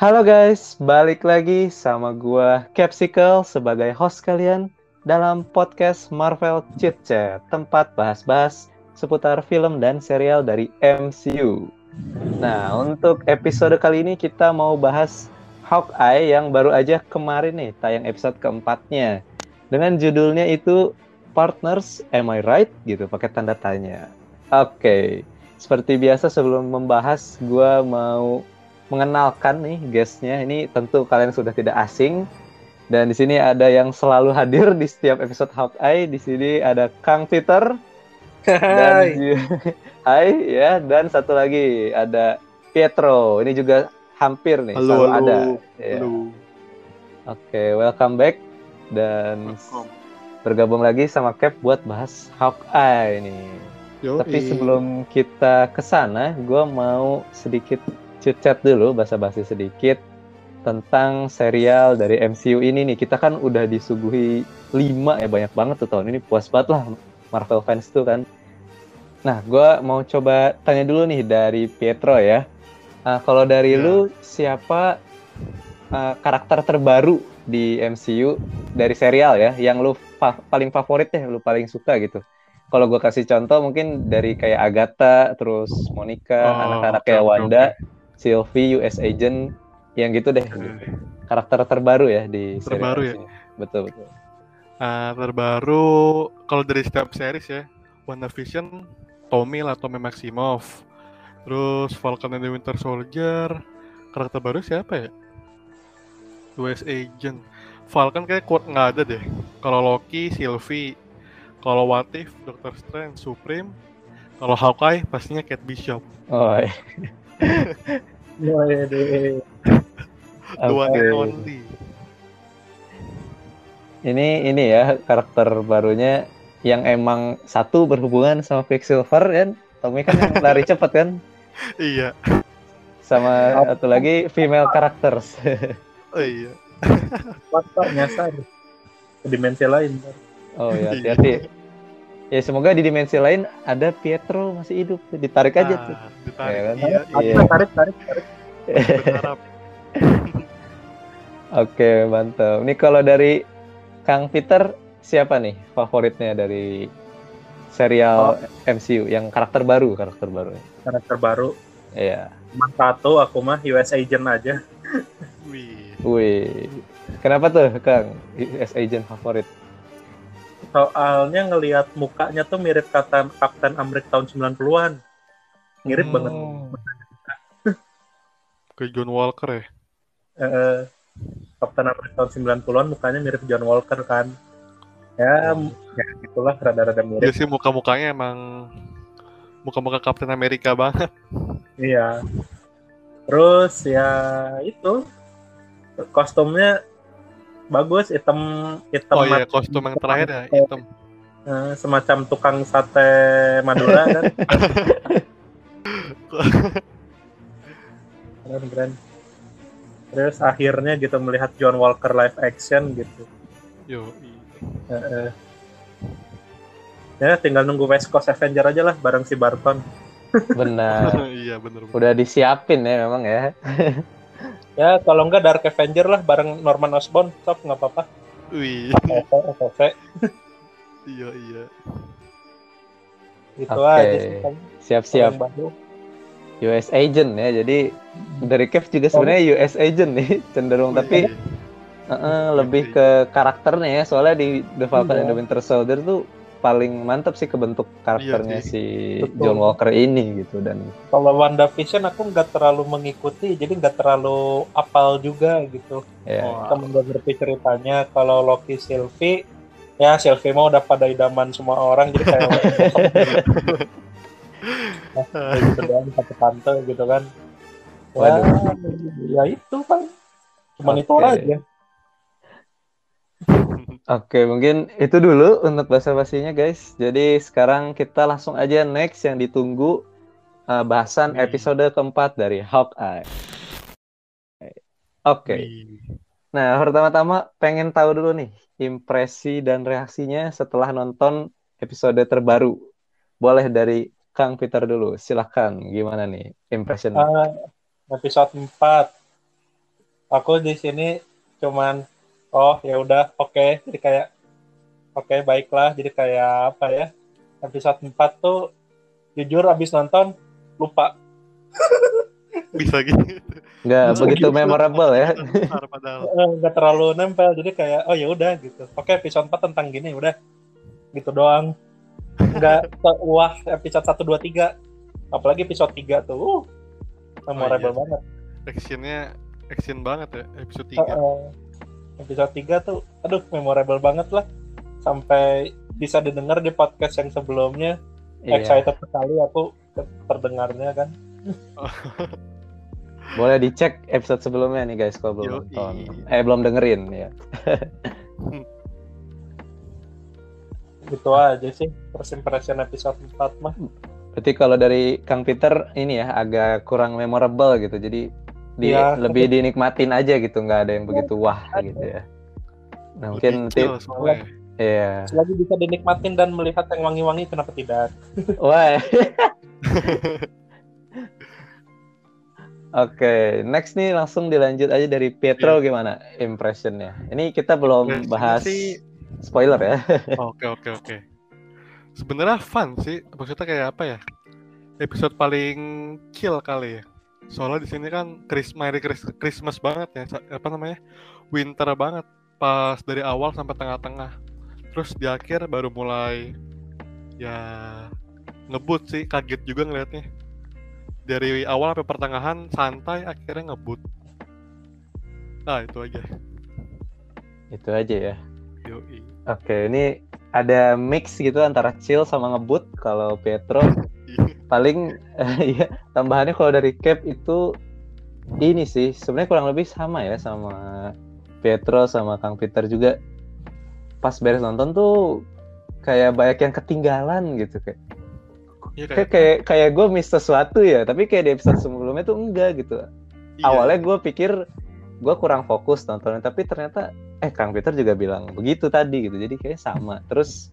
Halo guys, balik lagi sama gua Capsicle sebagai host kalian dalam podcast Marvel Chit Chat, tempat bahas-bahas seputar film dan serial dari MCU. Nah, untuk episode kali ini kita mau bahas Hawkeye yang baru aja kemarin nih tayang episode keempatnya. Dengan judulnya itu Partners, Am I Right? gitu, pakai tanda tanya. Oke, okay. seperti biasa sebelum membahas, gua mau mengenalkan nih guestnya. Ini tentu kalian sudah tidak asing. Dan di sini ada yang selalu hadir di setiap episode Hawkeye. Di sini ada Kang Peter. Hai. Dan, hai ya. Dan satu lagi ada Pietro. Ini juga hampir nih halo, selalu halo. ada. Ya. Halo. Oke, welcome back. Dan Welcome. bergabung lagi sama Cap buat bahas Hawkeye nih. Yoi. Tapi sebelum kita ke sana, gue mau sedikit chat dulu, basa-basi sedikit tentang serial dari MCU ini nih. Kita kan udah disuguhi 5 ya, banyak banget tuh tahun ini. Puas banget lah Marvel fans tuh kan. Nah, gue mau coba tanya dulu nih dari Pietro ya. Ah, kalau dari Ya. lu, siapa ah, karakter terbaru di MCU dari serial ya, yang lu fa- paling favorit deh, lu paling suka gitu? Kalau gue kasih contoh mungkin dari kayak Agatha, terus Monica, Oh, anak-anak oke, kayak Wanda, oke. Sylvie, US Agent, yang gitu deh. Oke. Karakter terbaru ya di Terbaru ya? ini. Betul betul. Ah, terbaru kalau dari setiap series ya, WandaVision, Tommy lah, Tommy Maximoff. Terus Falcon and the Winter Soldier. Karakter baru siapa ya? US Agent. Falcon kayak kuat nggak ada deh. Kalau Loki, Sylvie. Kalau What If, Doctor Strange, Supreme. Kalau Hawkeye, pastinya Kate Bishop. Oh, iya. The one Oke. and only. Ini ini ya karakter barunya yang emang satu berhubungan sama Quicksilver kan. Tommy kan yang lari cepat kan. Iya. Sama satu lagi female characters. Oh iya. Pak, nyasar ke dimensi lain. Pak. Oh ya, hati-hati. Ya semoga di dimensi lain ada Pietro masih hidup. Ditarik aja tuh. Ah, ditarik. Ya kan? Iya, Iya. Tarik, tarik, tarik, tarik. Oke, mantap. Ini kalau dari Kang Peter siapa nih favoritnya dari serial MCU yang karakter baru, karakter baru. Karakter baru. Iya. Cuma satu, aku mah US Agent aja. Wih. Wih. Kenapa tuh, Kang? US Agent favorit? Soalnya ngelihat mukanya tuh mirip Kapten, Kapten Amerika tahun 90-an. Mirip Hmm. banget. Ke John Walker ya. Eh, Kapten Amerika tahun 90-an mukanya mirip John Walker kan. Ya, Hmm. ya itulah rada-rada mirip. sih muka-mukanya emang muka-muka Captain Amerika banget. Iya. Terus ya itu kostumnya bagus, hitam hitam Oh iya, kostum yang terakhir ya hitam. eh, semacam tukang sate Madura kan. keren keren terus akhirnya gitu melihat John Walker live action gitu Yo, Eh, eh. ya tinggal nunggu West Coast Avenger aja lah bareng si Barton Benar. iya bener. Udah disiapin ya memang ya. Ya kalau enggak Dark Avenger lah bareng Norman Osborn top nggak apa-apa Wih, Oke, oke. iya iya. gitu Oke. aja sih kan. Siap-siap. US Agent ya. Jadi dari Kev juga sebenarnya US Agent nih cenderung tapi Wih, eh, eh, lebih ke karakternya ya. Soalnya di The Falcon Iya. and the Winter Soldier tuh paling mantap sih kebentuk karakternya Iya si Betul. John Walker ini gitu dan kalau WandaVision aku nggak terlalu mengikuti jadi nggak terlalu apal juga gitu ya. Wah. kita mendengar ngerti ceritanya kalau Loki Sylvie ya Sylvie mah udah pada idaman semua orang jadi kayak nah, gitu doang satu tante gitu kan ya, ya itu kan cuman itu Oke. aja Oke, mungkin itu dulu untuk bahasa basinya guys. Jadi sekarang kita langsung aja next yang ditunggu uh, bahasan Wih. episode keempat dari Hawkeye. Oke, Wih. nah pertama-tama pengen tahu dulu nih impresi dan reaksinya setelah nonton episode terbaru. Boleh dari Kang Peter dulu, silahkan gimana nih impression? Ah, episode 4 aku di sini cuman oh ya udah oke jadi kayak oke baiklah jadi kayak apa ya episode 4 tuh jujur abis nonton lupa Bisa gitu. Nggak Langsung begitu gitu. memorable ya. Eh, nggak terlalu nempel jadi kayak oh ya udah gitu oke episode 4 tentang gini udah gitu doang nggak wah episode 1 2 3 apalagi episode 3 tuh uh, memorable iya. banget Actionnya action banget ya episode 3. Heeh. Episode 3 tuh aduh memorable banget lah sampai bisa didengar di podcast yang sebelumnya Iya. excited sekali aku terdengarnya kan Boleh dicek episode sebelumnya nih guys kalau belum nonton. Eh belum dengerin ya. gitu aja sih first impression episode 4 mah Berarti kalau dari Kang Peter ini ya agak kurang memorable gitu. Jadi di, Iya. lebih dinikmatin aja gitu, nggak ada yang begitu wah gitu ya. Nah, mungkin nanti iya. selagi bisa dinikmatin dan melihat yang wangi-wangi kenapa tidak Wah. Oke, next nih langsung dilanjut aja dari Pietro gimana impressionnya? Ini kita belum Impressionnya bahas sih- spoiler ya. Oke oke oke. Sebenarnya fun sih, maksudnya kayak apa ya? Episode paling chill kali ya. Soalnya di sini kan Christmas, Christmas banget ya, apa namanya? Winter banget. Pas dari awal sampai tengah-tengah. Terus di akhir baru mulai ya ngebut sih, kaget juga ngeliatnya. Dari awal sampai pertengahan santai, akhirnya ngebut. Nah itu aja. Itu aja ya. Yoi. Oke, ini ada mix gitu antara chill sama ngebut kalau Pietro Paling ya tambahannya kalau dari Cap itu ini sih sebenarnya kurang lebih sama ya sama Pietro sama Kang Peter juga. Pas beres nonton tuh kayak banyak yang ketinggalan gitu kayak. Iya kayak kayak, kayak gue miss sesuatu ya tapi kayak di episode sebelumnya tuh enggak gitu. Iya. awalnya gue pikir gue kurang fokus nontonnya tapi ternyata eh Kang Peter juga bilang begitu tadi gitu jadi kayak sama. Terus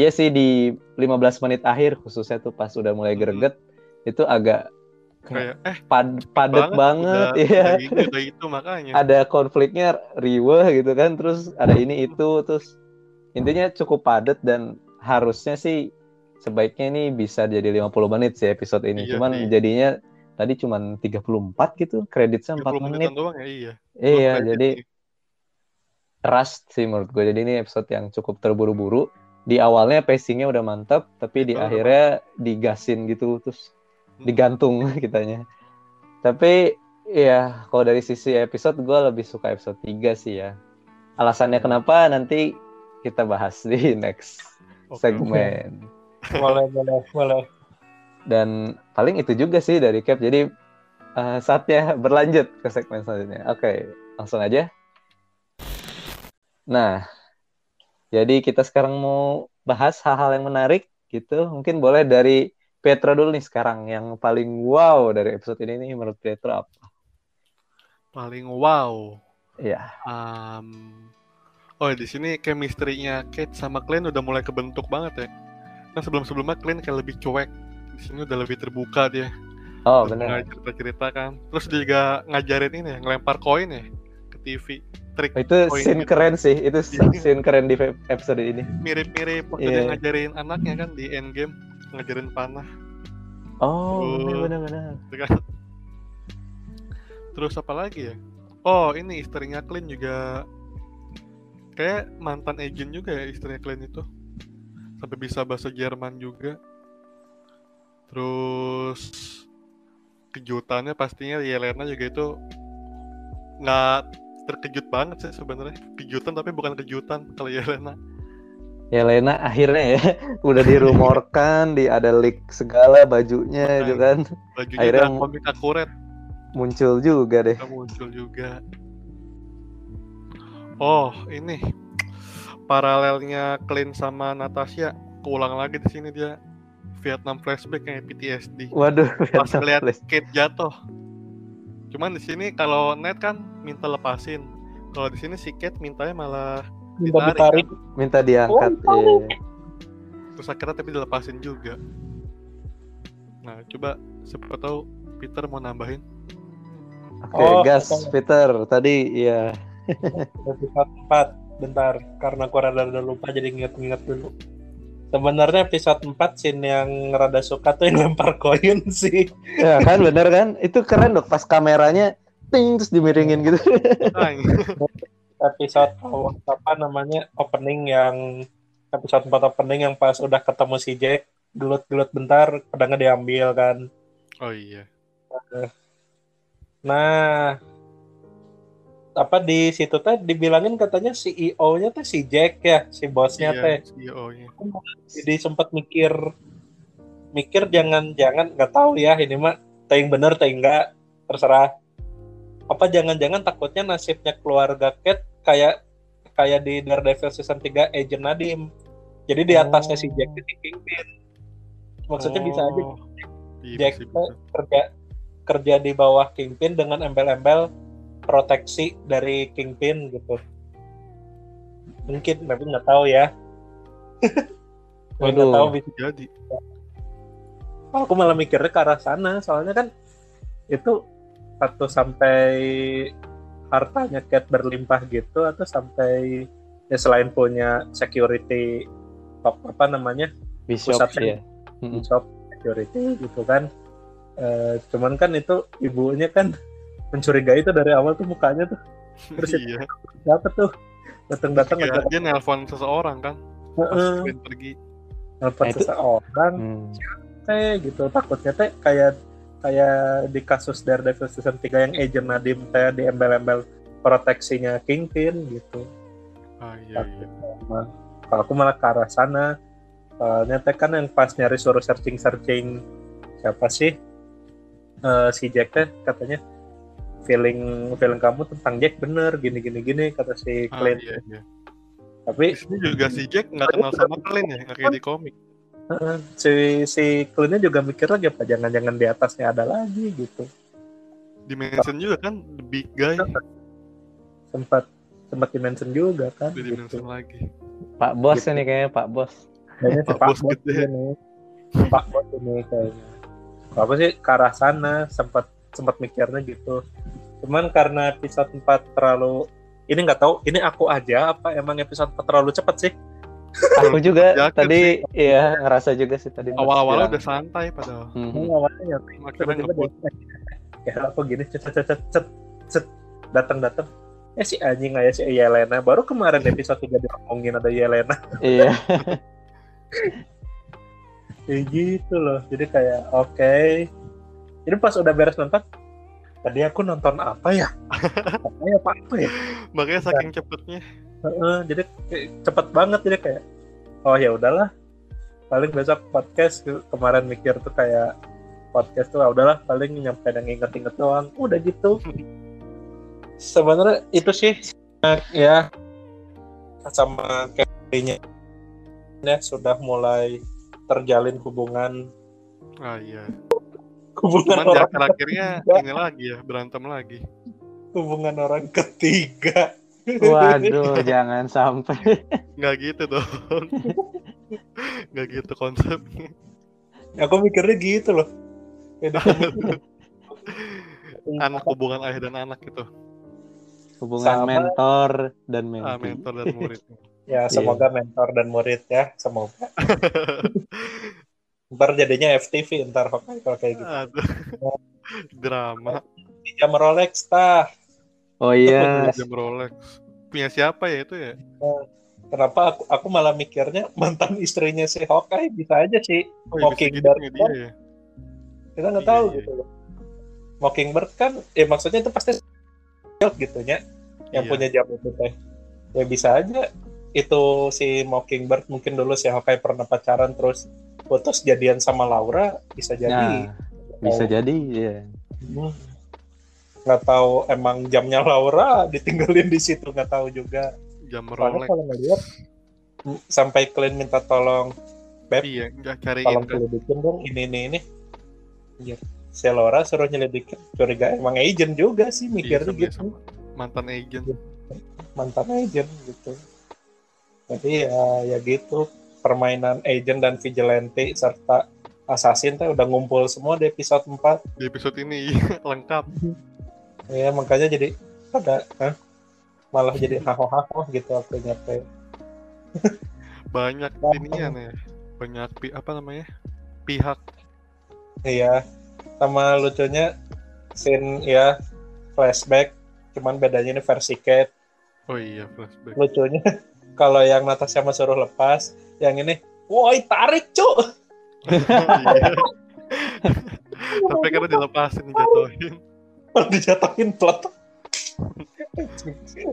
iya sih di 15 menit akhir khususnya tuh pas udah mulai greget itu agak kayak eh pad- padat banget, udah, iya. udah, itu, udah itu makanya. Ada konfliknya riweh gitu kan terus ada ini itu terus intinya cukup padat dan harusnya sih sebaiknya ini bisa jadi 50 menit sih episode ini. Iya cuman sih. jadinya tadi cuman 34 gitu kreditnya 4 30 menit. doang ya iya. Iya jadi trust sih menurut gue. Jadi ini episode yang cukup terburu-buru di awalnya pacingnya udah mantap tapi di Betul, akhirnya digasin gitu terus Hmm. digantung kitanya. Tapi ya kalau dari sisi episode gue lebih suka episode 3 sih ya. Alasannya kenapa nanti kita bahas di next segmen. Boleh boleh boleh. Dan paling itu juga sih dari Cap. Jadi eh, saatnya berlanjut ke segmen selanjutnya. Oke langsung aja. Nah jadi kita sekarang mau bahas hal-hal yang menarik gitu. Mungkin boleh dari Petra dulu nih sekarang yang paling wow dari episode ini nih menurut Petra apa? Paling wow. Ya um, oh di sini chemistry-nya Kate sama Glenn udah mulai kebentuk banget ya. Kan sebelum sebelumnya Glenn kayak lebih cuek. Di sini udah lebih terbuka dia. Oh benar cerita-cerita kan. Terus dia juga ngajarin ini ya ngelempar koin ya TV trik itu scene gitu. keren sih itu Iya. scene keren di episode ini mirip-mirip waktu Iya. dia ngajarin anaknya kan di Endgame ngajarin panah oh benar-benar kan. Terus apa lagi ya? Oh, ini istrinya Clint juga kayak mantan agent juga ya istrinya Clint itu. Sampai bisa bahasa Jerman juga. Terus kejutannya pastinya Yelena juga itu nggak terkejut banget sih sebenarnya. Kejutan tapi bukan kejutan kalau Yelena. ya Lena akhirnya ya udah dirumorkan di ada leak segala bajunya itu kan Bajunya Akhirnya komik akurat muncul juga deh muncul juga. Oh, ini paralelnya Clint sama Natasha keulang lagi di sini dia Vietnam flashback kayak PTSD. waduh Pas Vietnam Flash. Kate jatuh. Cuman di sini kalau Ned kan minta lepasin. Kalau di sini si Kate mintanya malah minta Ditarik, ditarik minta diangkat Oh, iya. terus akhirnya tapi dilepasin juga. Nah, coba siapa tahu Peter mau nambahin. Oke, Oh, gas. Peter. Tadi ya episode 4 bentar karena aku rada rada lupa jadi nginget-nginget dulu sebenarnya episode 4 scene yang rada suka tuh yang lempar koin sih ya kan bener kan? Itu keren dok pas kameranya ting terus dimiringin gitu. episode awal- apa namanya opening yang episode 4 opening yang pas udah ketemu si Jack gelut-gelut bentar pedangnya diambil kan oh iya. nah apa di situ teh dibilangin katanya CEO-nya tuh si Jack ya si bosnya Iya, teh CEO-nya. jadi sempat mikir mikir jangan jangan nggak tahu ya ini mah teh yang bener teh enggak terserah apa jangan-jangan takutnya nasibnya keluarga Cat kayak kayak di Daredevil season 3 Agent Nadim. Jadi di atasnya si Jack itu Kingpin maksudnya bisa aja Oh, iya, Jack bisa, tuh bisa. kerja kerja di bawah Kingpin dengan embel-embel proteksi dari Kingpin gitu. Mungkin tapi nggak tahu ya. Nggak Waduh. tahu bisa Jadi, aku malah mikirnya ke arah sana soalnya kan itu satu sampai hartanya Cat berlimpah gitu atau sampai ya selain punya security top apa namanya Bishop Pusatnya. ya. Mm-mm. shop security gitu kan Eh, cuman kan itu ibunya kan mencurigai itu dari awal tuh mukanya tuh Terus iya. siapa tuh datang-datang Dia, ngajak dia nelpon seseorang kan. Pas Queen pergi. nelpon Nah, itu- seseorang Hmm. teh gitu takutnya teh kayak kayak di kasus Daredevil season 3 yang Agent Nadim teh di embel-embel proteksinya Kingpin gitu. Ah iya iya. Nah, kalau aku malah ke arah sana. Soalnya teh kan yang pas nyari suruh searching-searching siapa sih Eh, si Jack teh katanya feeling feeling kamu tentang Jack bener gini gini gini kata si Ah, Clint. iya, iya. Tapi Di sini juga si Jack nggak kenal sama Clint ya, nggak kayak di komik. Eh, si si Clintnya juga mikir lagi apa jangan-jangan di atasnya ada lagi gitu. Di mention juga kan, the big guy. Sempat sempat dimention juga kan. Di gitu. mention lagi. Pak Bos Gitu. ini kayaknya Pak Bos. Kayaknya Pak Pak Bos Bos gitu ya. ini. Pak Bos ini kayaknya. Apa sih ke arah sana sempat sempat mikirnya gitu. Cuman karena episode 4 terlalu ini nggak tahu ini aku aja apa emang episode 4 terlalu cepat sih. Aku juga Yakin tadi iya ngerasa juga sih tadi. Bilang. udah santai padahal. Ini awalnya ya Akhirnya ngebut. ya aku gini cet cet cet cet, cet datang datang eh si anjing aja si Yelena baru kemarin episode 3 diomongin ada Yelena Iya. kayak gitu loh jadi kayak oke jadi pas udah beres nonton tadi aku nonton apa ya apa ya apa, apa ya Makanya saking cepetnya. Heeh, jadi cepet banget jadi kayak oh ya udahlah. Paling besok podcast ke- kemarin mikir tuh kayak podcast tuh ah, udahlah paling nyampe yang inget-inget doang. Udah gitu. Sebenarnya itu sih ya sama kayaknya ya sudah mulai terjalin hubungan. Ah iya. hubungan Cuman orang akhir-akhirnya ini lagi ya, berantem lagi. hubungan orang ketiga Waduh, jangan sampai. Nggak gitu dong. Nggak gitu konsepnya. aku mikirnya gitu loh Jadi, Anak hubungan ayah dan anak gitu. Hubungan Sama. mentor dan Ah, mentee. mentor dan murid. ya semoga mentor dan murid ya semoga ntar jadinya FTV ntar kalau kayak gitu Aduh. Drama. jam Rolex tah Oh iya, Jam Rolex. Punya siapa ya itu ya? kenapa aku aku malah mikirnya mantan istrinya si Hawkeye bisa aja sih Oh, iya, bisa gitu Mockingbird punya dia ya. kita nggak Iya, tahu iya. gitu loh Mockingbird kan ya maksudnya itu pasti gitu nya yang Iya. punya jam itu teh ya bisa aja itu si Mockingbird mungkin dulu si Hawkeye pernah pacaran terus putus jadian sama Laura bisa jadi nah, bisa jadi ya. Hmm. Nggak tahu emang jamnya Laura ditinggalin di situ nggak tahu juga Jam Rolex. kalau ngeliat sampai Clint minta tolong Beb Iya, nggak cariin tolong kan. nyelidikin dong ini ini ini Anjir. si Laura suruh nyelidikin curiga emang agent juga sih Iya, mikirnya sama- gitu sama mantan agent. mantan agent gitu jadi ya ya gitu permainan agent dan vigilante serta assassin teh udah ngumpul semua di episode 4 Di episode ini lengkap. Ya makanya jadi pada Hah? malah jadi haho-haho gitu aku nyampe banyak Wah. ininya nih banyak pi- apa namanya pihak iya sama lucunya scene ya flashback cuman bedanya ini versi Kate oh iya flashback lucunya kalau yang Natasha mah suruh lepas yang ini woi tarik cuk Iya. tapi karena dilepasin dijatuhin dijatuhin plot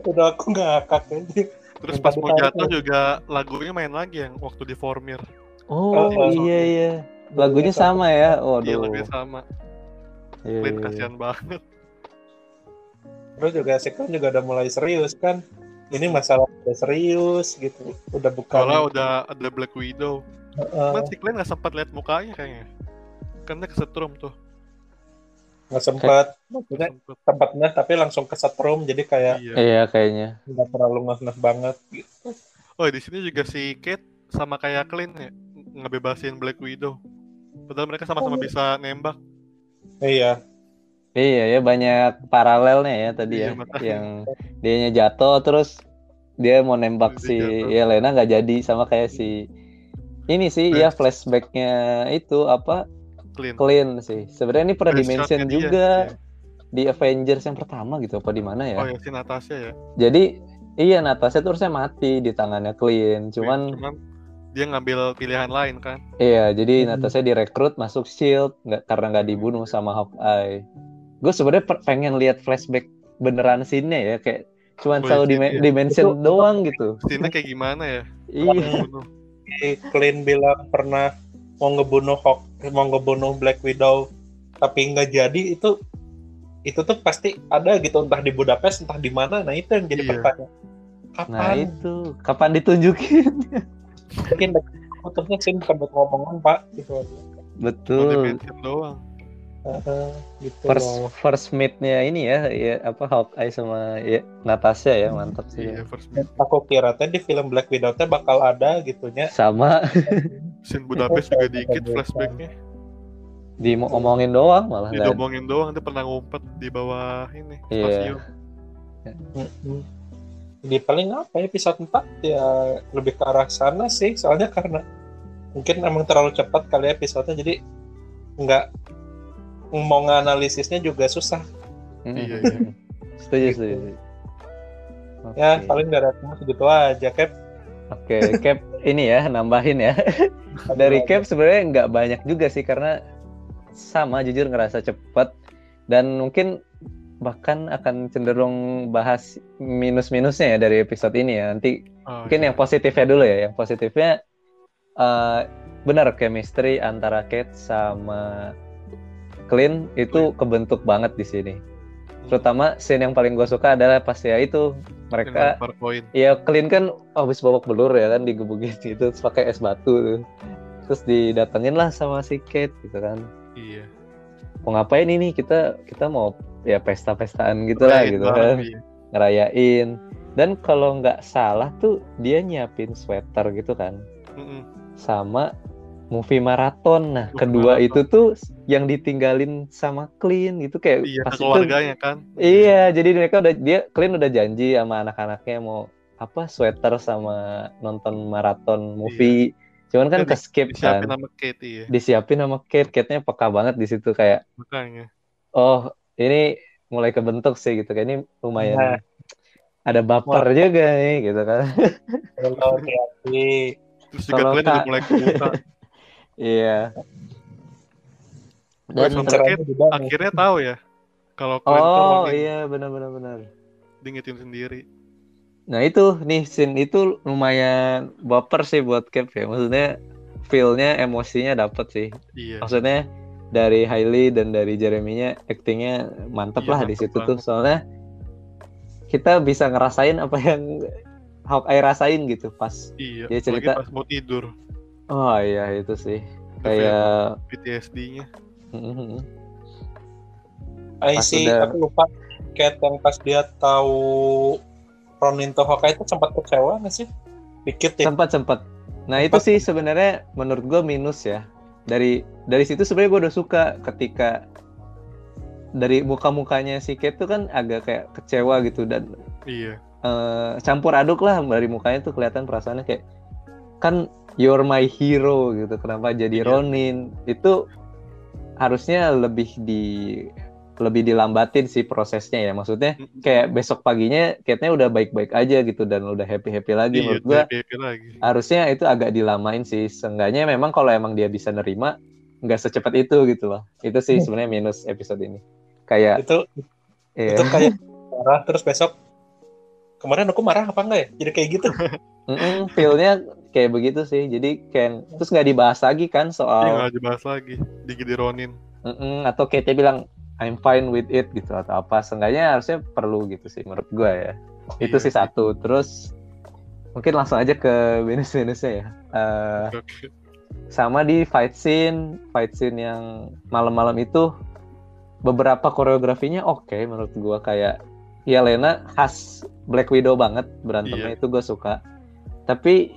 udah aku ngakak aja terus Yang pas mau jatuh tuh. juga lagunya main lagi yang waktu di Formir Oh Oh, oh. iya iya. Lagunya sama ya. iya Waduh. lagunya sama Iya, Clint iya. kasihan banget terus juga Clan juga udah mulai serius kan ini masalah udah serius gitu udah bukan kalau udah ada Black Widow Heeh, Cuman si Clint nggak sempat lihat mukanya kayaknya kan dia kesetrum tuh nggak sempat maksudnya tempatnya tapi langsung kesetrum jadi kayak iya Iya kayaknya. nggak terlalu ngeh banget gitu oh di sini juga si Kate sama kayak Clint ya ngebebasin Black Widow padahal mereka sama-sama Oh. bisa nembak iya Iya ya banyak paralelnya ya tadi Iya, ya. makanya. Yang dianya jatuh terus dia mau nembak Dia si jatuh. Yelena nggak jadi sama kayak si ini sih ya Flash. flashbacknya itu apa Clint clean sih. Sebenarnya ini pernah dimention dia, juga iya. di Avengers yang pertama gitu apa di mana ya. oh ya si Natasha ya Jadi iya Natasha tuh harusnya mati di tangannya clean. Cuman cuman dia ngambil pilihan lain kan Iya, jadi Hmm. Natasha direkrut masuk Shield nggak karena nggak dibunuh sama Hawkeye. Gue sebenarnya pengen lihat flashback beneran scene-nya ya kayak cuman selalu iya, di iya. dimension doang gitu. Scene kayak gimana ya Iya. Clint bilang pernah mau ngebunuh Hawk mau ngebunuh Black Widow tapi nggak jadi itu itu tuh pasti ada gitu entah di Budapest entah di mana nah itu yang jadi Iya. pertanyaan Nah kapan itu kapan ditunjukin? mungkin putusnya sih bukan buat ngomongan pak gitu Betul. doang Heeh, gitu First loh. first meet-nya ini ya, ya apa Hawkeye sama ya, Natasha ya mantap sih. iya first meet aku kira teh di film Black Widow teh bakal ada gitunya Sama scene Budapest juga dikit flashbacknya diomongin doang malah nggak. didomongin doang dia pernah ngumpet di bawah ini Iya. stasiun Mm-mm. di paling apa ya, episode 4 ya lebih ke arah sana sih soalnya karena mungkin emang terlalu cepat kali ya episodenya jadi nggak mau nganalisisnya juga susah Mm, Iya, mm. Setuju setuju. setuju. ya paling dari aku segitu aja Cap Oke, Cap ini ya nambahin ya. Dari Cap sebenarnya nggak banyak juga sih karena sama jujur ngerasa cepet dan mungkin bahkan akan cenderung bahas minus-minusnya ya dari episode ini ya. Nanti Oh, mungkin iya. yang positifnya dulu ya. Yang positifnya eh, benar chemistry antara Kate sama Clint itu kebentuk banget di sini. Terutama scene yang paling gue suka adalah pas ya itu mereka Iya, Clean kan habis babak belur ya kan digebukin gitu terus pakai es batu tuh. Terus didatengin lah sama si Kate gitu kan. iya Mau ngapain ini kita kita mau ya pesta-pestaan gitu lah gitu kan. iya. Ngerayain. Dan kalau nggak salah tuh dia nyiapin sweater gitu kan Mm-mm. sama movie maraton. Nah, Movie kedua maraton. itu tuh yang ditinggalin sama Clean gitu kayak iya pas ke itu keluarganya kan Iya, jadi mereka udah dia Clint udah janji sama anak-anaknya mau apa sweater sama nonton maraton movie. Cuman kan Iya, ke skip kan. disiapin sama Kate iya Disiapin sama Kate, Kate-nya peka banget di situ kayak makanya oh, ini mulai kebentuk sih gitu kayak ini lumayan Nah. ada baper juga nih gitu kan. terus juga Kalau Clint udah mulai kebuka iya. Dan nih. akhirnya tahu ya kalau tuh Oh, iya benar benar benar. dia ngitung sendiri Nah itu nih scene itu lumayan baper sih buat Cap ya. Maksudnya feel-nya emosinya dapet sih. iya maksudnya dari Hailey dan dari Jeremy-nya actingnya mantep Iya, lah di situ banget. tuh soalnya kita bisa ngerasain apa yang Hawkeye rasain gitu pas iya dia cerita- pas mau tidur oh iya itu sih Itu kayak PTSD-nya Mhm. I see, udah- aku lupa Cat yang pas dia tahu Ronin Hawkeye itu sempat kecewa nggak sih? Dikit ya. sempat sempat nah itu Sempat. sih sebenarnya menurut gue minus ya dari dari situ sebenarnya gue udah suka ketika dari muka-mukanya si Kate tuh kan agak kayak kecewa gitu dan Iya. eh, campur aduk lah dari mukanya tuh kelihatan perasaannya kayak kan you're my hero gitu kenapa jadi Iya. Ronin? Itu harusnya lebih di lebih dilambatin sih prosesnya ya. Maksudnya kayak besok paginya Kate-nya udah baik-baik aja gitu dan udah happy-happy lagi Iya, menurut gua. happy-happy lagi. harusnya itu agak dilamain sih. Seenggaknya memang kalau emang dia bisa nerima nggak secepat itu gitu loh. Itu sih sebenarnya minus episode ini. Kayak itu iya. itu kayak marah terus besok kemarin aku marah apa enggak ya? Jadi kayak gitu. Mm-mm, feel-nya kayak begitu sih. Jadi kayak terus nggak dibahas lagi kan Iya soal nggak dibahas lagi. Digi Ronin. mm-mm, atau Kate bilang I'm fine with it gitu atau apa. Seenggaknya harusnya perlu gitu sih menurut gua ya. Itu Iya sih satu. Terus mungkin langsung aja ke minus-minusnya ya. Oke. sama di fight scene, fight scene yang malam-malam itu beberapa koreografinya oke menurut gua kayak ya Lena khas Black Widow banget berantemnya Iya. itu gue suka. Tapi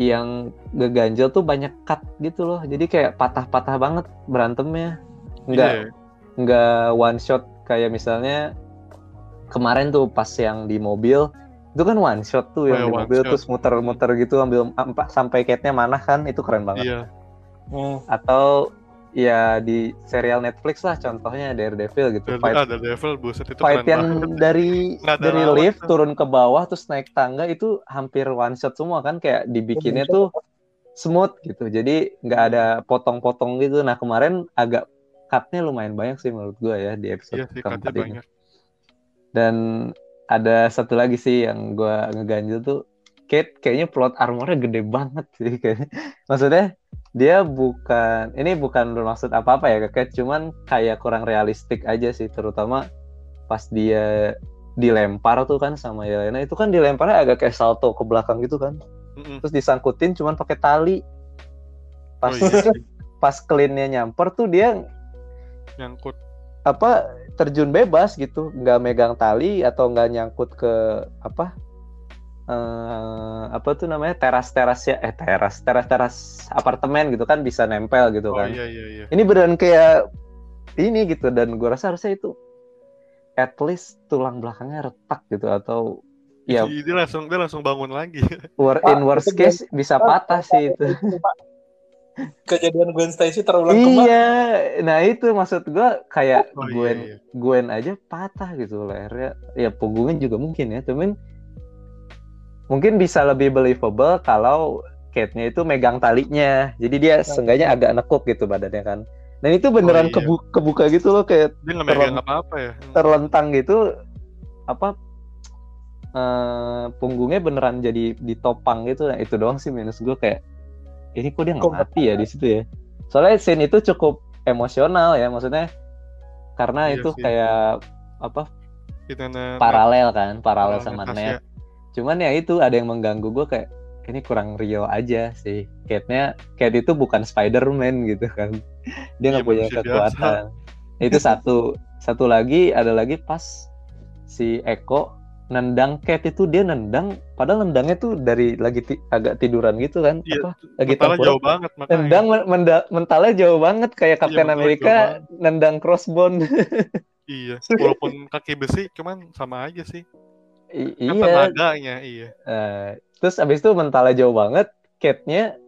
yang ngeganjel tuh banyak cut gitu loh. Jadi kayak patah-patah banget berantemnya. Nggak Iya. nggak one shot kayak misalnya kemarin tuh pas yang di mobil itu kan one shot tuh Oh yang ya, di one mobil shot. terus muter-muter gitu ambil ampa- sampai Kate-nya mana kan itu keren banget Iya. Hmm. atau ya di serial Netflix lah contohnya Daredevil gitu. Fight ah, dari Devil buset itu fight keren yang banget. dari Nggak dari lawan lift turun ke bawah terus naik tangga itu hampir one shot semua kan kayak dibikinnya tuh smooth gitu. Jadi nggak ada potong-potong gitu. Nah kemarin agak cutnya lumayan banyak sih menurut gua ya di episode Iya sih, keempat ini. banyak. dan ada satu lagi sih yang gua ngeganjel tuh. Kate kayaknya plot armornya gede banget sih kayaknya. Maksudnya dia bukan ini bukan bermaksud apa-apa ya ke Kate, cuman kayak kurang realistik aja sih terutama pas dia dilempar tuh kan sama Yelena itu kan dilemparnya agak kayak salto ke belakang gitu kan. Mm-mm. Terus disangkutin cuman pakai tali. Pas Oh iya pas cleannya nyamper tuh dia nyangkut. apa terjun bebas gitu nggak megang tali atau nggak nyangkut ke apa eh apa tuh namanya teras teras ya eh teras teras teras apartemen gitu kan bisa nempel gitu Oh kan iya iya iya. ini beneran kayak ini gitu dan gua rasa harusnya itu at least tulang belakangnya retak gitu atau ya Ih, Dia langsung dia langsung bangun lagi. Pak, in worst case bisa patah sih itu kejadian Gwen Stacy terulang kembali iya nah itu maksud gua kayak Oh, iya, Gwen iya. Gwen aja patah gitu lehernya ya punggungnya juga mungkin ya cuman mungkin bisa lebih believable kalau Kate-nya itu megang talinya. Jadi dia seenggaknya agak nekuk gitu badannya kan. Dan itu beneran iya. kebu- kebuka gitu loh kayak Dia megang apa-apa ya. Terlentang gitu apa eh, punggungnya beneran jadi ditopang gitu. Nah itu doang sih minus gue kayak ini kok dia nggak mati ya di situ ya? Soalnya scene itu cukup emosional ya maksudnya karena Iya itu sih. kayak apa Kita paralel kan paralel sama net cuman ya itu ada yang mengganggu gue kayak ini kurang real aja sih. Kate-nya Kate itu bukan Spider-Man gitu kan. Dia nggak Iya, punya kekuatan. Itu satu. Satu lagi ada lagi pas si Eko nendang Kate itu dia nendang padahal nendangnya tuh dari lagi ti- agak tiduran gitu kan Iya, apa lagi Mentalnya jauh banget makanya. nendang men- menda- mentalnya jauh banget kayak Iya, Captain America jauh nendang crossbone. Iya, walaupun kaki besi cuman sama aja sih. I- Kan iya tenaganya, iya. Eh, terus abis itu mentalnya jauh banget, Kate-nya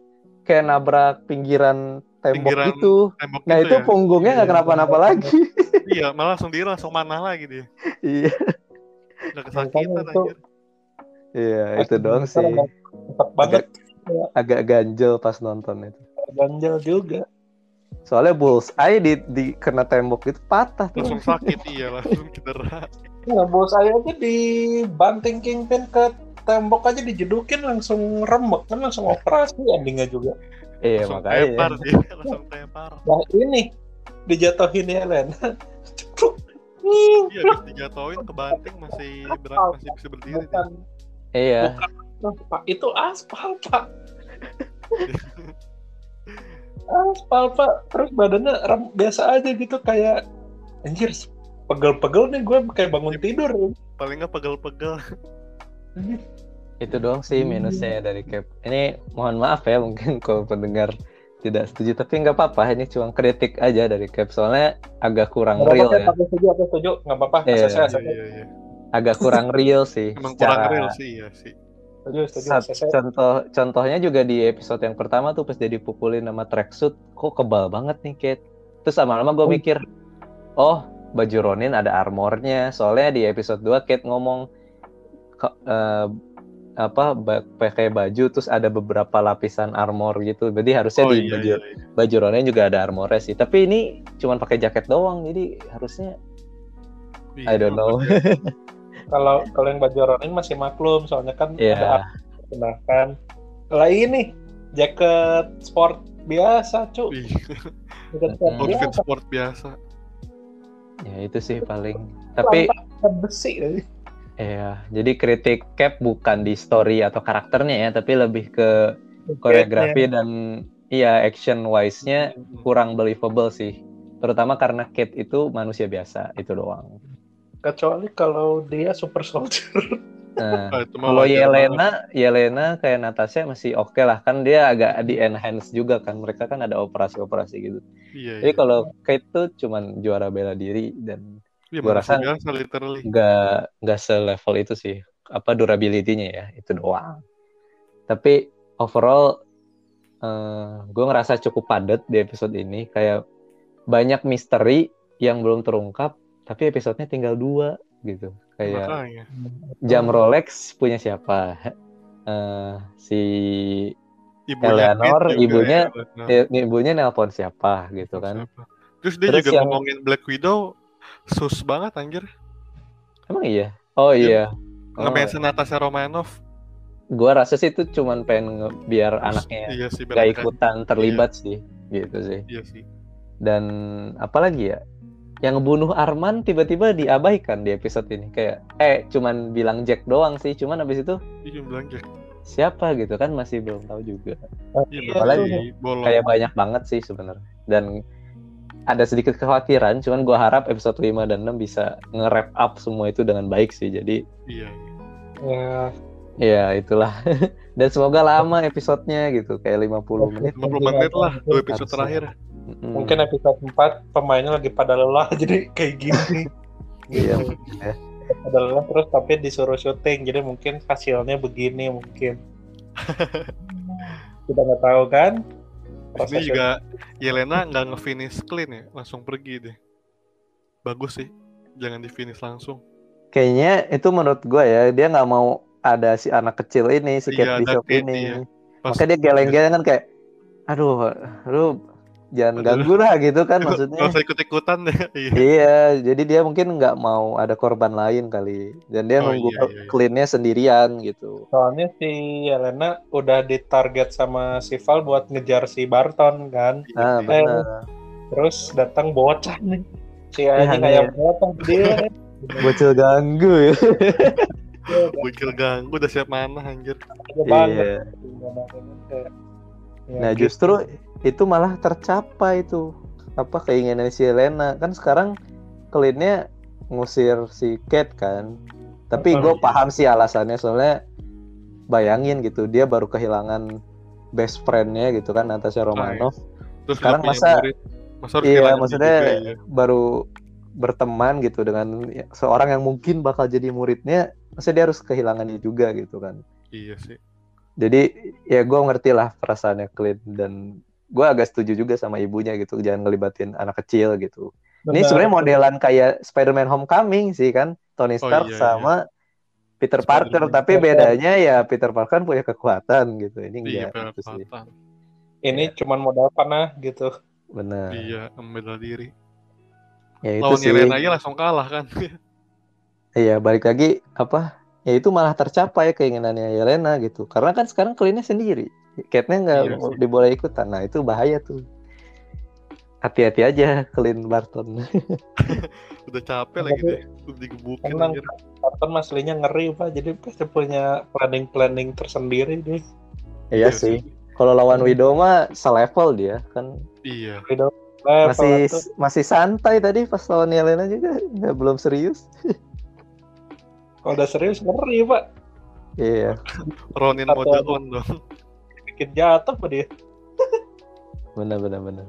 kayak nabrak pinggiran tembok Pinggiran gitu. Tembok Nah itu ya. punggungnya nggak Iya. kenapa-napa lagi. Iya, malah langsung dia langsung mana lagi dia. iya, Udah kesakitan itu- anjir. iya itu doang sih. Cepet banget Agak ganjel pas nonton itu. ganjel juga Soalnya bullseye di, di kena tembok itu patah tuh. Langsung sakit iya, langsung cedera. Nah, bos saya aja dibanting kingpin ke tembok aja dijedukin langsung remek kan langsung operasi endingnya juga. Iya langsung makanya. tepar dia, langsung tepar. Nah ini dijatuhin ya Len. Cepluk. Iya, dijatuhin ke banting masih berat, masih bisa berdiri. Bukan Iya. Nah, Pak, itu aspal Pak. aspal Pak. Terus badannya rem biasa aja gitu kayak anjir pegel-pegel nih gue kayak bangun tidur. Paling nggak pegel-pegel. Itu doang sih minusnya dari Cap. Ini mohon maaf ya mungkin kalau pendengar tidak setuju tapi nggak apa-apa ini cuma kritik aja dari Cap soalnya agak kurang Nggak real apa-apa, ya Aku setuju, aku setuju. Nggak apa-apa, Iya, ACC, Iya, ACC. iya, iya. agak kurang real sih Emang kurang secara- real sih, iya sih. Setuju, setuju, Sat- contoh contohnya juga di episode yang pertama tuh pas dia dipukulin sama tracksuit kok kebal banget nih Kate terus lama-lama gue Oh. mikir oh baju Ronin ada armornya soalnya di episode 2 Kate ngomong eh, apa pakai baju terus ada beberapa lapisan armor gitu berarti harusnya Oh di iya, baju iya, iya. baju Ronin juga ada armornya sih tapi ini cuman pakai jaket doang jadi harusnya I don't know Kalau kalau yang baju Ronin masih maklum, soalnya kan Iya. ada gunakan. Lah ini jaket sport biasa, cu. Ih, Jaket sport outfit biasa, sport biasa. Ya itu sih paling tapi besi. Iya, jadi kritik Cap bukan di story atau karakternya ya, tapi lebih ke koreografi dan iya action wise-nya kurang believable sih. Terutama karena Kate itu manusia biasa, itu doang. Kecuali kalau dia super soldier. Nah, Ah, itu kalau banget. Yelena, Yelena kayak Natasha masih oke lah, kan dia agak di enhance juga kan. Mereka kan ada operasi-operasi gitu. Iya, Jadi iya. kalau Kate tuh cuman juara bela diri dan gua manusia rasa- nggak nggak selevel itu sih apa durability-nya ya itu doang tapi overall gue ngerasa cukup padat di episode ini kayak banyak misteri yang belum terungkap tapi episodenya tinggal dua gitu kayak Makanya. jam Rolex punya siapa? Eh, si Ibunya Eleanor, juga, ibunya- i- ibunya nelpon siapa gitu kan? Siapa? Terus dia Terus juga yang- ngomongin Black Widow sus banget anjir. emang iya? Oh iya. Oh, Nge-mention Natasha Romanoff. gue rasa sih itu cuman pengen nge- biar anaknya Iya sih, gak ikutan terlibat sih gitu sih. Iya sih. dan apalagi ya yang ngebunuh Arman tiba-tiba diabaikan di episode ini kayak eh cuman bilang Jack doang sih cuman abis itu Iya bilang Jack. siapa gitu kan masih belum tahu juga Iya, Iya, apalagi berarti bolong. kayak banyak banget sih sebenarnya dan ada sedikit kekhawatiran cuman gua harap episode 5 dan 6 bisa nge-wrap up semua itu dengan baik sih jadi Iya. Ya, ya itulah dan semoga lama episodenya gitu kayak 50 menit 50 menit lah, dua episode terakhir. Mm-mm. mungkin episode 4 pemainnya lagi pada lelah jadi kayak gini. Iya, Gitu. ya. Pada lelah terus tapi disuruh syuting, jadi mungkin hasilnya begini mungkin. Kita nggak tahu kan? Ini juga Yelena nggak nge-finish clean ya, langsung pergi deh. Bagus sih, jangan di-finish langsung. kayaknya itu menurut gue ya dia nggak mau ada si anak kecil ini si Iya, Kate ada Bishop ini iya. Pas- makanya dia geleng-geleng kan kayak aduh lu jangan Aduh. ganggu lah gitu kan maksudnya usah ikut-ikutan deh. Iya. iya jadi dia mungkin nggak mau ada korban lain kali dan dia Oh, nunggu iya, iya, iya. cleannya sendirian gitu Soalnya si Elena udah ditarget sama si Val buat ngejar si Barton kan. Iya ah sih. benar Terus datang bocah nih. Si Ya, anjing iya. kayak bocah dia. bocil ganggu ya Wikil ganggu udah siap mana anjir. Banget. iya ya nah gitu. justru itu malah tercapai tuh apa keinginan si Elena kan sekarang cleannya ngusir si Kate kan tapi gue iya. paham sih alasannya soalnya bayangin gitu dia baru kehilangan best friendnya gitu kan Natasha Romanoff Terus Sekarang masa- murid. masa harus iya, maksudnya- juga, iya. baru berteman gitu dengan ya, seorang yang mungkin bakal jadi muridnya masa dia harus kehilangannya juga gitu kan Iya sih. jadi ya gue ngerti lah perasaannya Clint dan gue agak setuju juga sama ibunya gitu jangan ngelibatin anak kecil gitu ini Benar. sebenarnya modelan kayak Spider-Man Homecoming sih kan Tony Oh, Stark iya, sama Peter Parker tapi bedanya ya Peter Parker kan punya kekuatan gitu ini Iya, enggak gitu sih. Ini cuman modal panah gitu. benar Iya, membela diri. ya itu Lawan sih Yelena aja langsung kalah kan. iya balik lagi apa ya itu malah tercapai keinginannya Yelena gitu karena kan sekarang Clintnya sendiri Kate-nya nggak Iya sih. diboleh ikutan nah itu bahaya tuh hati-hati aja Clint Barton udah capek lagi deh. Udah digebukin Emang. Barton aslinya ngeri pak, jadi pasti punya planning-planning tersendiri deh. iya sih kalau lawan Widow mah selevel dia kan Iya. Level masih itu. masih santai tadi pas lawan Yelena juga nggak belum serius Kalau udah serius ngeri pak, iya Ronin mode on dong. Bikin jatuh apa dia? benar benar benar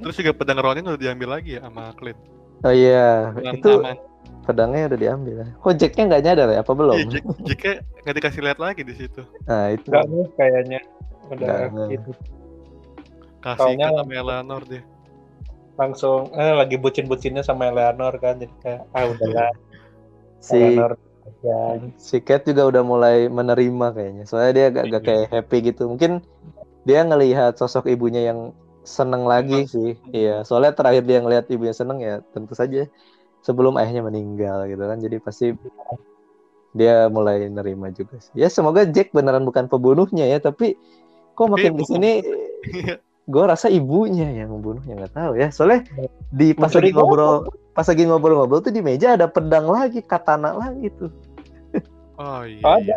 Terus juga pedang Ronin udah diambil lagi ya sama Clint. oh iya Aman, itu aman. pedangnya udah diambil ya kok Jacknya nggak nyadar ya apa belum Iya, Jack, Jacknya nggak dikasih lihat lagi di situ. nah itu Enggak nih kayaknya udah Nggak, gitu. Kasih ke sama Eleanor deh. langsung eh lagi bucin-bucinnya sama Eleanor kan jadi kayak ah udahlah si Eleanor ya si Cat juga udah mulai menerima kayaknya. Soalnya dia agak, agak Iya. kayak happy gitu. Mungkin dia ngelihat sosok ibunya yang seneng lagi sih. Iya soalnya terakhir dia ngelihat ibunya seneng ya tentu saja sebelum ayahnya meninggal gitu kan. Jadi pasti dia mulai nerima juga sih. Ya semoga Jack beneran bukan pembunuhnya ya tapi kok makin bukan- ke sini gue rasa ibunya yang membunuhnya nggak tahu ya. Soalnya di pas lagi ngobrol pas lagi ngobrol-ngobrol tuh di meja ada pedang lagi katana lagi tuh Oh iya. ada iya.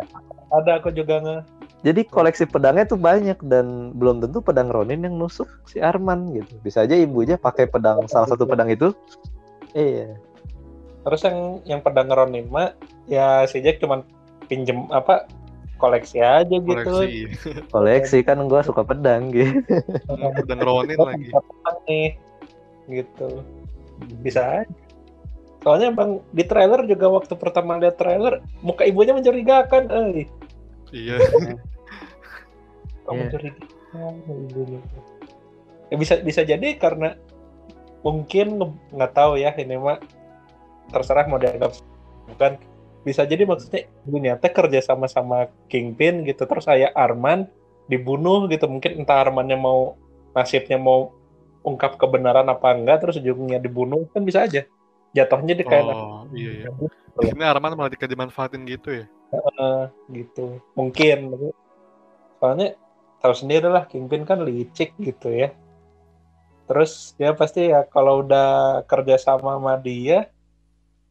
ada aku juga nge Jadi koleksi pedangnya tuh banyak dan belum tentu pedang Ronin yang nusuk si Arman gitu. Bisa aja ibunya pakai pedang salah satu pedang itu. Iya. terus yang yang pedang Ronin mah ya si Jack cuman pinjem apa koleksi aja gitu Koleksi. Koleksi kan gua suka pedang gitu. Pedang Ronin lagi. pedang nih gitu bisa aja. Soalnya bang di trailer juga waktu pertama lihat trailer muka ibunya mencurigakan eh. Iya. kok Iya. mencurigakan ibunya? Ya bisa bisa jadi karena mungkin nggak tahu ya ini mah terserah mau dianggap bukan. Bisa jadi maksudnya ibunya teh kerja sama sama Kingpin gitu terus saya Arman dibunuh gitu. Mungkin entah Armannya mau nasibnya mau ungkap kebenaran apa enggak terus ujungnya dibunuh kan bisa aja jatuhnya di kayak Oh iya iya. Di sini Arman malah dikasih dimanfaatin gitu ya. Eh, gitu mungkin soalnya tahu sendiri lah Kingpin kan licik gitu ya terus dia pasti ya kalau udah kerja sama sama dia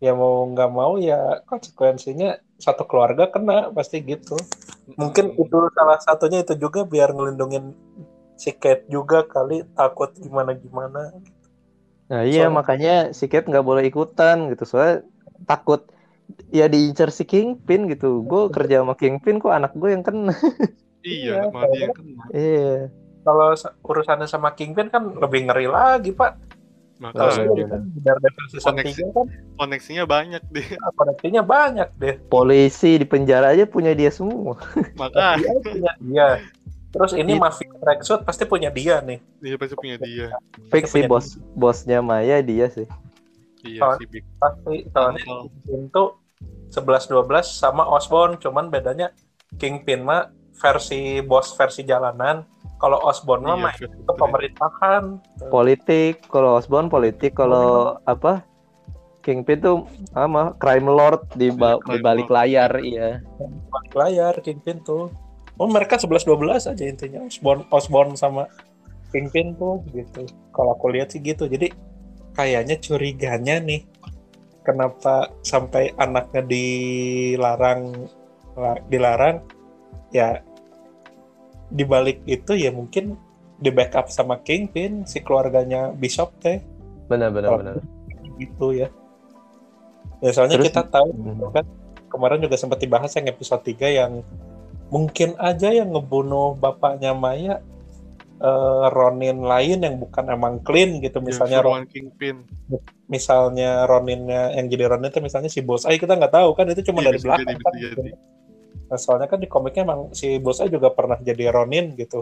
ya mau nggak mau ya konsekuensinya satu keluarga kena pasti gitu mungkin Hmm. itu salah satunya itu juga biar ngelindungin si Kate juga kali takut gimana gimana Nah iya Soalnya- makanya si Cat nggak boleh ikutan gitu. Soalnya takut ya diincar si Kingpin gitu. Gue kerja sama Kingpin kok anak gue yang kena. Iya, Iya, malah dia yang kena. Iya. kalau sa- urusannya sama Kingpin kan lebih ngeri lagi pak Makanya season Koneksi. 3 kan koneksinya banyak deh. koneksinya banyak deh Polisi di penjara aja punya dia semua. Makanya dia punya dia terus ini It- mafia tracksuit pasti punya dia nih dia pasti punya dia. Fix sih bos bosnya Maya dia sih. Iya Oh. si Big. pasti soalnya Uncle. Kingpin tuh 11-12 sama Osborn cuman bedanya Kingpin mah versi bos versi jalanan kalau Osborn mah Iya, ke Three. pemerintahan Politik kalau Osborn politik kalau apa Kingpin tuh sama crime lord di, ba- Iya, crime di balik lord. layar iya. balik layar Kingpin tuh oh mereka 11-12 aja intinya. Osborn Osborn sama Kingpin tuh gitu. Kalau aku lihat sih gitu. Jadi kayaknya curiganya nih kenapa sampai anaknya dilarang la- dilarang ya dibalik itu ya mungkin di backup sama Kingpin si keluarganya Bishop teh. Benar benar benar. gitu ya. Ya soalnya Terus- kita tahu Mhm. kan kemarin juga sempat dibahas yang episode 3 yang mungkin aja yang ngebunuh bapaknya Maya eh, Ronin lain yang bukan emang clean gitu Iya, misalnya Ron- Suruhan Kingpin. misalnya Roninnya yang jadi Ronin itu misalnya si Bos Ai kita nggak tahu kan itu cuma Iya, dari belakang jadi, kan jadi. Nah, soalnya kan di komiknya emang si Bos Ai juga pernah jadi Ronin gitu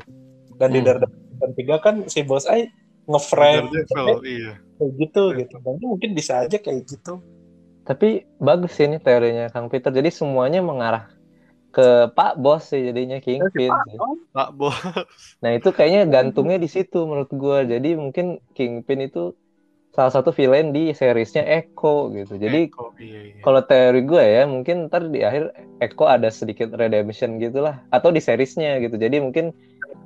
dan di Hmm. Daredevil season 3 kan si Bos Ai ngeframe iya. kayak gitu gitu dan mungkin bisa aja kayak gitu Tapi bagus sih ini teorinya Kang Peter. Jadi semuanya mengarah ke Pak Bos sih jadinya Kingpin. sih. Pak Bos. Nah itu kayaknya gantungnya di situ menurut gua. Jadi mungkin Kingpin itu salah satu villain di seriesnya Echo gitu. Jadi iya, iya. kalau teori gue ya mungkin ntar di akhir Echo ada sedikit redemption gitulah atau di seriesnya gitu. Jadi mungkin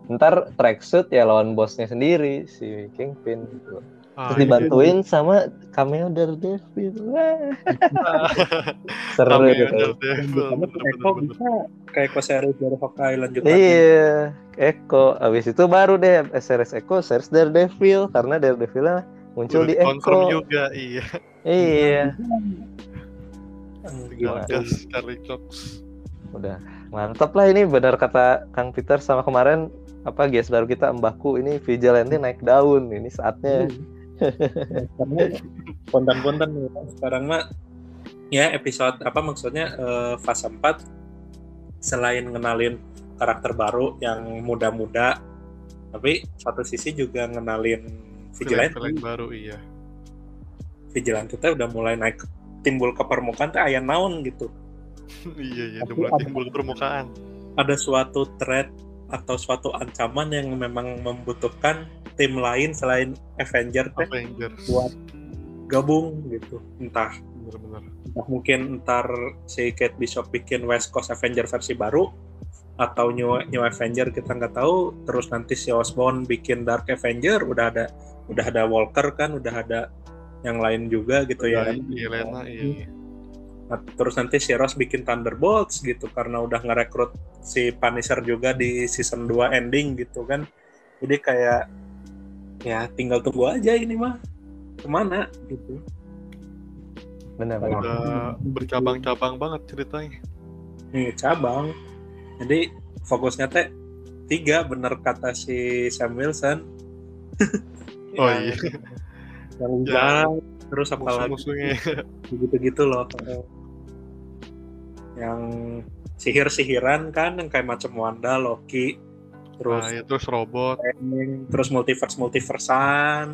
ntar tracksuit ya lawan bosnya sendiri si Kingpin gitu. Ah, Terus iya. dibantuin sama cameo Daredevil. Seru gitu. Daredevil, Karena bener-bener, Eko bisa kayak Eko series dari Hawkeye lanjutan Iya, Echo. Abis itu baru deh series Echo, series Daredevil karena Daredevilnya muncul Udah di Echo. juga, iya. Iya, Hmm, Tinggal Waduh. gas Charlie Cox. udah mantap lah ini benar kata Kang Peter sama kemarin apa guys baru kita Mbakku ini Vigilante naik daun ini saatnya Karena konten-konten nih, sekarang mah ya episode apa maksudnya eh, fase 4 selain ngenalin karakter baru yang muda-muda tapi satu sisi juga ngenalin Vigilante. Baru iya. Vigilante teh udah mulai naik timbul ke permukaan teh aya naon gitu. Iya iya udah mulai ada- timbul ke permukaan. ada suatu threat atau suatu ancaman yang memang membutuhkan tim lain selain Avenger teh buat gabung gitu. Entah. Bener-bener. entah mungkin ntar si Kate Bishop bikin West Coast Avenger versi baru atau New, New Avenger kita nggak tahu. Terus nanti si Osborn bikin Dark Avenger udah ada udah ada Walker kan udah ada yang lain juga gitu ya. Iya, Yelena iya. Nah, terus nanti si Ross bikin Thunderbolts gitu karena udah ngerekrut si Punisher juga di season 2 ending gitu kan. Jadi kayak ya tinggal tunggu aja ini mah ke mana gitu benar-benar Udah bercabang-cabang banget ceritanya. Nih, cabang. Jadi fokusnya teh tiga bener kata si Sam Wilson. Oh iya. Yang Ya. terus apa lagi Musuh-musuhnya. gitu-gitu loh. Yang sihir-sihiran kan yang kayak macam Wanda, Loki, terus Nah, ya, terus robot. Terus multiverse multiversan.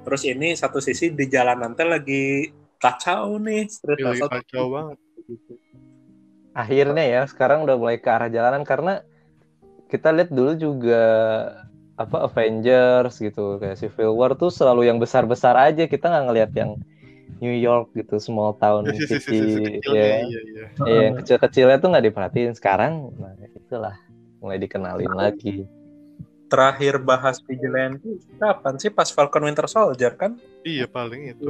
Terus ini satu sisi di jalanan teh lagi kacau nih street Iya, level kacau banget. gitu. akhirnya ya sekarang udah mulai ke arah jalanan karena kita lihat dulu juga apa Avengers gitu kayak Civil War tuh selalu yang besar-besar aja kita nggak ngelihat yang New York gitu small town Ya, sisi city sisi kecilnya, ya iya iya. Iya, yang kecil-kecilnya tuh nggak diperhatiin sekarang nah itulah mulai dikenalin lagi Terakhir bahas Vigilante kapan sih pas Falcon Winter Soldier kan? Iya paling itu.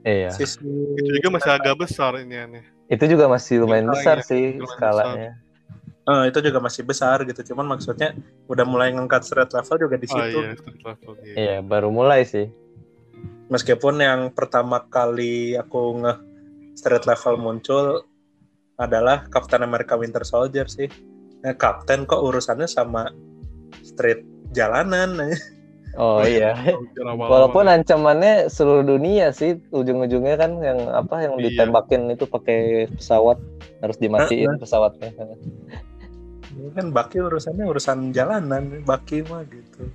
iya Sisi Itu juga masih agak besar ini aneh. itu juga masih lumayan Skalanya, besar sih lumayan skalanya Eh, itu juga masih besar gitu. Cuman maksudnya udah mulai ngangkat street level juga di Oh situ. iya, street level. Iya. iya baru mulai sih Meskipun yang pertama kali aku nge street level muncul adalah Captain America Winter Soldier sih. Nah, Captain kok urusannya sama street jalanan. oh iya Hampir awal-awal. Walaupun ancamannya seluruh dunia sih, ujung-ujungnya kan yang apa yang Iya. ditembakin itu pakai pesawat harus dimatiin pesawatnya. Ini kan Baki urusannya urusan jalanan, Baki mah gitu.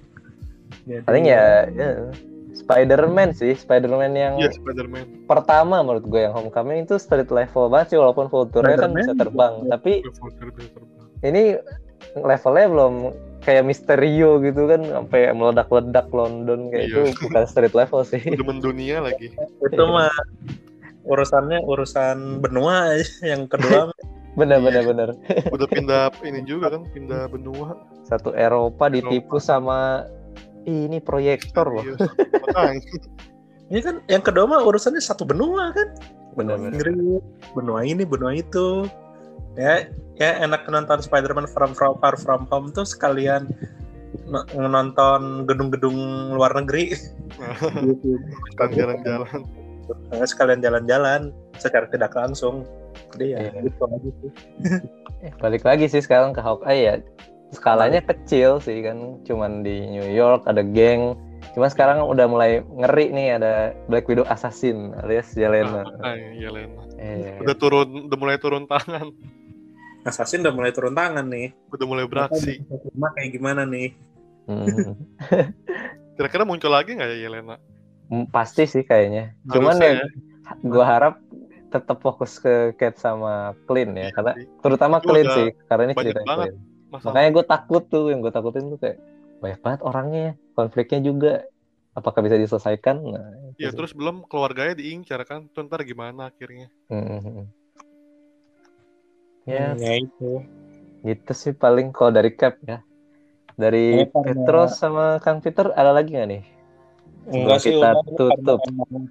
Jadi, Paling ya, ya Spider-Man sih, Spider-Man yang Iya, Spider-Man. pertama menurut gue yang Homecoming itu street level banget sih walaupun Vulture-nya kan bisa terbang, tapi bisa terbang. Ini levelnya belum kayak Misterio gitu kan sampai meledak-ledak London kayak Iya. itu bukan street level sih. Udah mendunia lagi. itu mah urusannya urusan benua yang kedua Bener bener bener. Udah pindah ini juga kan, pindah benua. Satu Eropa ditipu Eropa. sama Ih, ini proyektor loh. Makanya. ini kan yang kedua mah urusannya satu benua kan Bener benua bener. Inggris benua ini benua itu ya ya enak nonton Spider-Man from, from Far From Home tuh sekalian no- nonton gedung-gedung luar negeri. Kan jalan-jalan. Nah, sekalian jalan-jalan secara tidak langsung jadi ya Iya. gitu aja sih Eh, balik lagi sih sekarang ke Hawkeye ya skalanya kecil sih kan cuman di New York ada geng cuma sekarang udah mulai ngeri nih ada Black Widow Assassin alias Yelena Makanya, Yelena. eh, Udah turun, udah mulai turun tangan. Assassin udah mulai turun tangan nih Udah mulai beraksi. Cuma kayak gimana nih hmm, Kira-kira muncul lagi nggak ya Yelena? mm, pasti sih kayaknya cuman Harusnya ya gua harap tetap fokus ke Kate sama Clint ya Iya karena terutama Itu Clint udah sih karena ini cerita Masalah. makanya gue takut tuh yang gue takutin tuh kayak banyak banget orangnya konfliknya juga apakah bisa diselesaikan nah itu Iya, sih. terus belum keluarganya diincar kan. Tuh ntar gimana akhirnya? Hmm. Ya, ya itu gitu sih paling kalau dari Cap ya. Dari Ini karena- Petros sama Kang Peter ada lagi nggak nih? enggak sih kita udah tutup.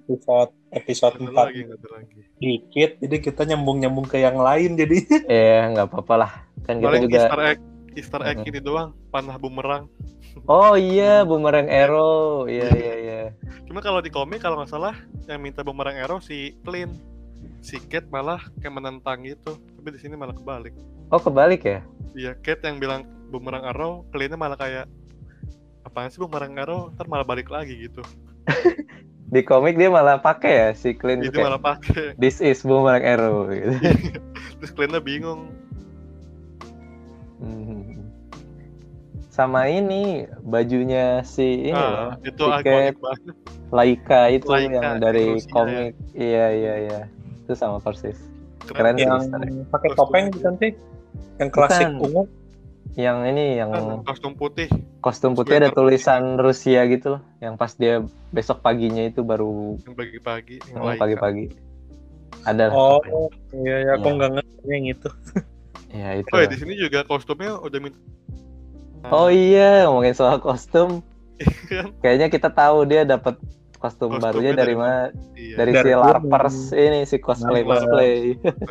episode episode Ada 4 lagi, nggak ada lagi. dikit jadi kita nyambung nyambung ke yang lain jadi Eh nggak apa-apa lah. Kan kita Paling juga. Easter egg, Easter egg Mm-mm. ini doang, panah bumerang. Oh iya, Boomerang Arrow. Iya iya iya. Cuma kalau di komik kalau nggak salah yang minta bumerang arrow si Clint. Si Kate malah kayak menentang gitu. Tapi di sini malah kebalik. Oh kebalik ya? Iya, Kate yang bilang bumerang arrow, Clintnya malah kayak apaan sih Boomerang Arrow ntar malah balik lagi gitu Di komik dia malah pakai ya si Clint itu kayak, malah pakai This is Boomerang Arrow gitu. terus kliennya bingung Hmm. Sama ini bajunya si ini ah, loh, itu ikonik banget Laika itu Laika, yang dari Rusia, komik. Iya iya iya. Itu sama persis. Keren, Keren. yang pakai topeng bukan sih yang klasik Bukan. ungu Yang ini yang kan kostum putih kostum putih ada sweater putih. tulisan Rusia gitu loh. Yang pas dia besok paginya itu baru yang pagi-pagi yang oh, Laika. pagi-pagi. Ada. lah oh pokoknya. iya ya aku Iya. nggak ngerti yang itu Ya itu. oh ya di sini juga kostumnya udah minta Oh iya, ngomongin soal kostum. kan Kayaknya kita tahu dia dapat kostum Kostumnya barunya dari dari mana? iya Dari, Dari si. Larpers ini si cosplay Larpers. cosplay.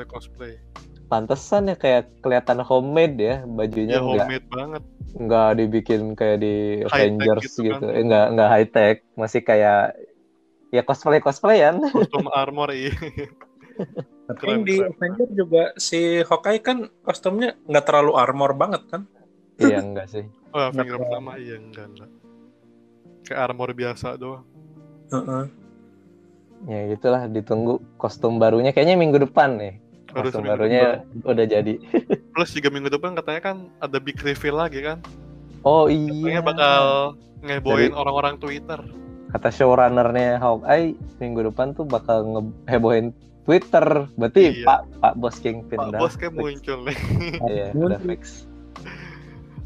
cosplay Pantesan ya kayak kelihatan homemade ya bajunya ya nggak homemade banget nggak dibikin kayak di High-tech Avengers gitu gitu, kan. Eh, nggak nggak high tech, masih kayak ya cosplay cosplayan. kostum armor iya tapi Keren, di keren. Avenger juga si Hawkeye kan kostumnya nggak terlalu armor banget kan iya enggak sih. oh Avenger pertama iya enggak enggak kayak armor biasa doang Heeh. Ya gitulah ditunggu kostum barunya kayaknya minggu depan nih. Baru Kostum barunya udah jadi. plus juga minggu depan katanya kan ada big reveal lagi kan Oh katanya iya. bakal ngeboin Jadi- orang-orang Twitter Kata showrunnernya Hawkeye minggu depan tuh bakal ngehebohin Twitter. Berarti Iya. Pak Pak Bos Kingpin Pak dah Bos kayak muncul nih Iya, udah fix.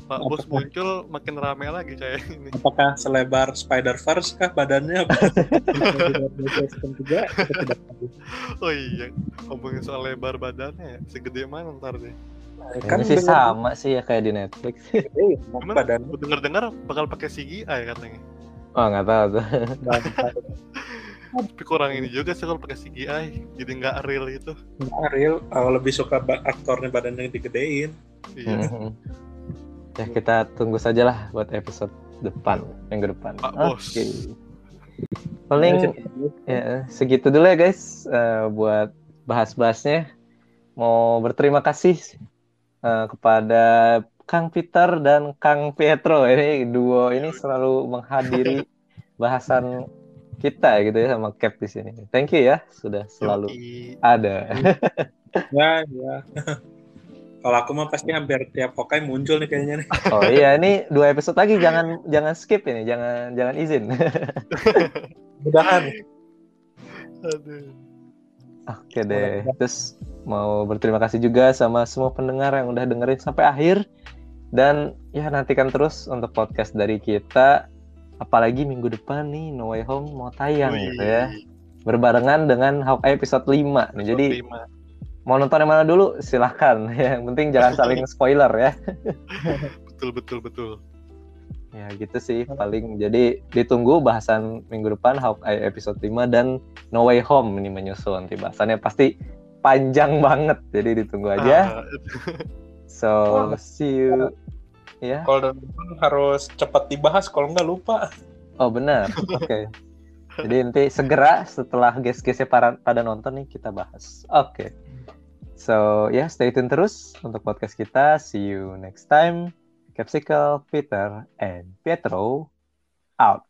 Pak Bos muncul makin rame lagi kayak ini. Apakah selebar Spider Verse kah badannya? Oh iya ngomongin soal lebar badannya ya segede mana ntar deh. Kan Ini sih dengan- sama sih ya kayak di Netflix. Eh, cuman badan. Dengar-dengar bakal pakai CGI katanya. Oh nggak tahu tuh. tapi kurang ini juga sih kalau pakai CGI jadi nggak real itu Nggak real aku lebih suka aktornya badannya digedein. Iya. Mhm. Ya kita tunggu saja lah buat episode depan minggu depan. Pak Bos. Paling ya, segitu dulu ya guys eh, buat bahas-bahasnya. Mau berterima kasih eh, kepada Kang Peter dan Kang Pietro ini duo ini selalu menghadiri bahasan kita gitu ya sama Cap di sini. Thank you ya sudah selalu Yoi. ada. ya ya kalau aku mah pasti hampir tiap Hawkeye muncul nih kayaknya nih Oh iya ini dua episode lagi jangan jangan skip ini jangan jangan izin. mudahan. Oke deh. Terus mau berterima kasih juga sama semua pendengar yang udah dengerin sampai akhir dan ya nantikan terus untuk podcast dari kita. Apalagi minggu depan nih No Way Home mau tayang Wih, gitu ya. Berbarengan dengan Hawkeye episode 5 nih. episode Jadi lima. Mau nonton yang mana dulu silahkan. Yang penting jangan saling spoiler ya. betul betul betul Ya gitu sih paling. Jadi ditunggu bahasan minggu depan Hawkeye episode 5 dan No Way Home ini menyusul nanti bahasannya pasti panjang banget. Jadi ditunggu aja. Ah, So see you. Ya. kalau nonton harus cepat dibahas kalau nggak lupa Oh benar. Oke. Jadi nanti segera setelah guest-guestnya para, pada nonton nih kita bahas. Oke. So ya stay tune terus untuk podcast kita. See you next time. Capsicle, Peter, and Pietro out.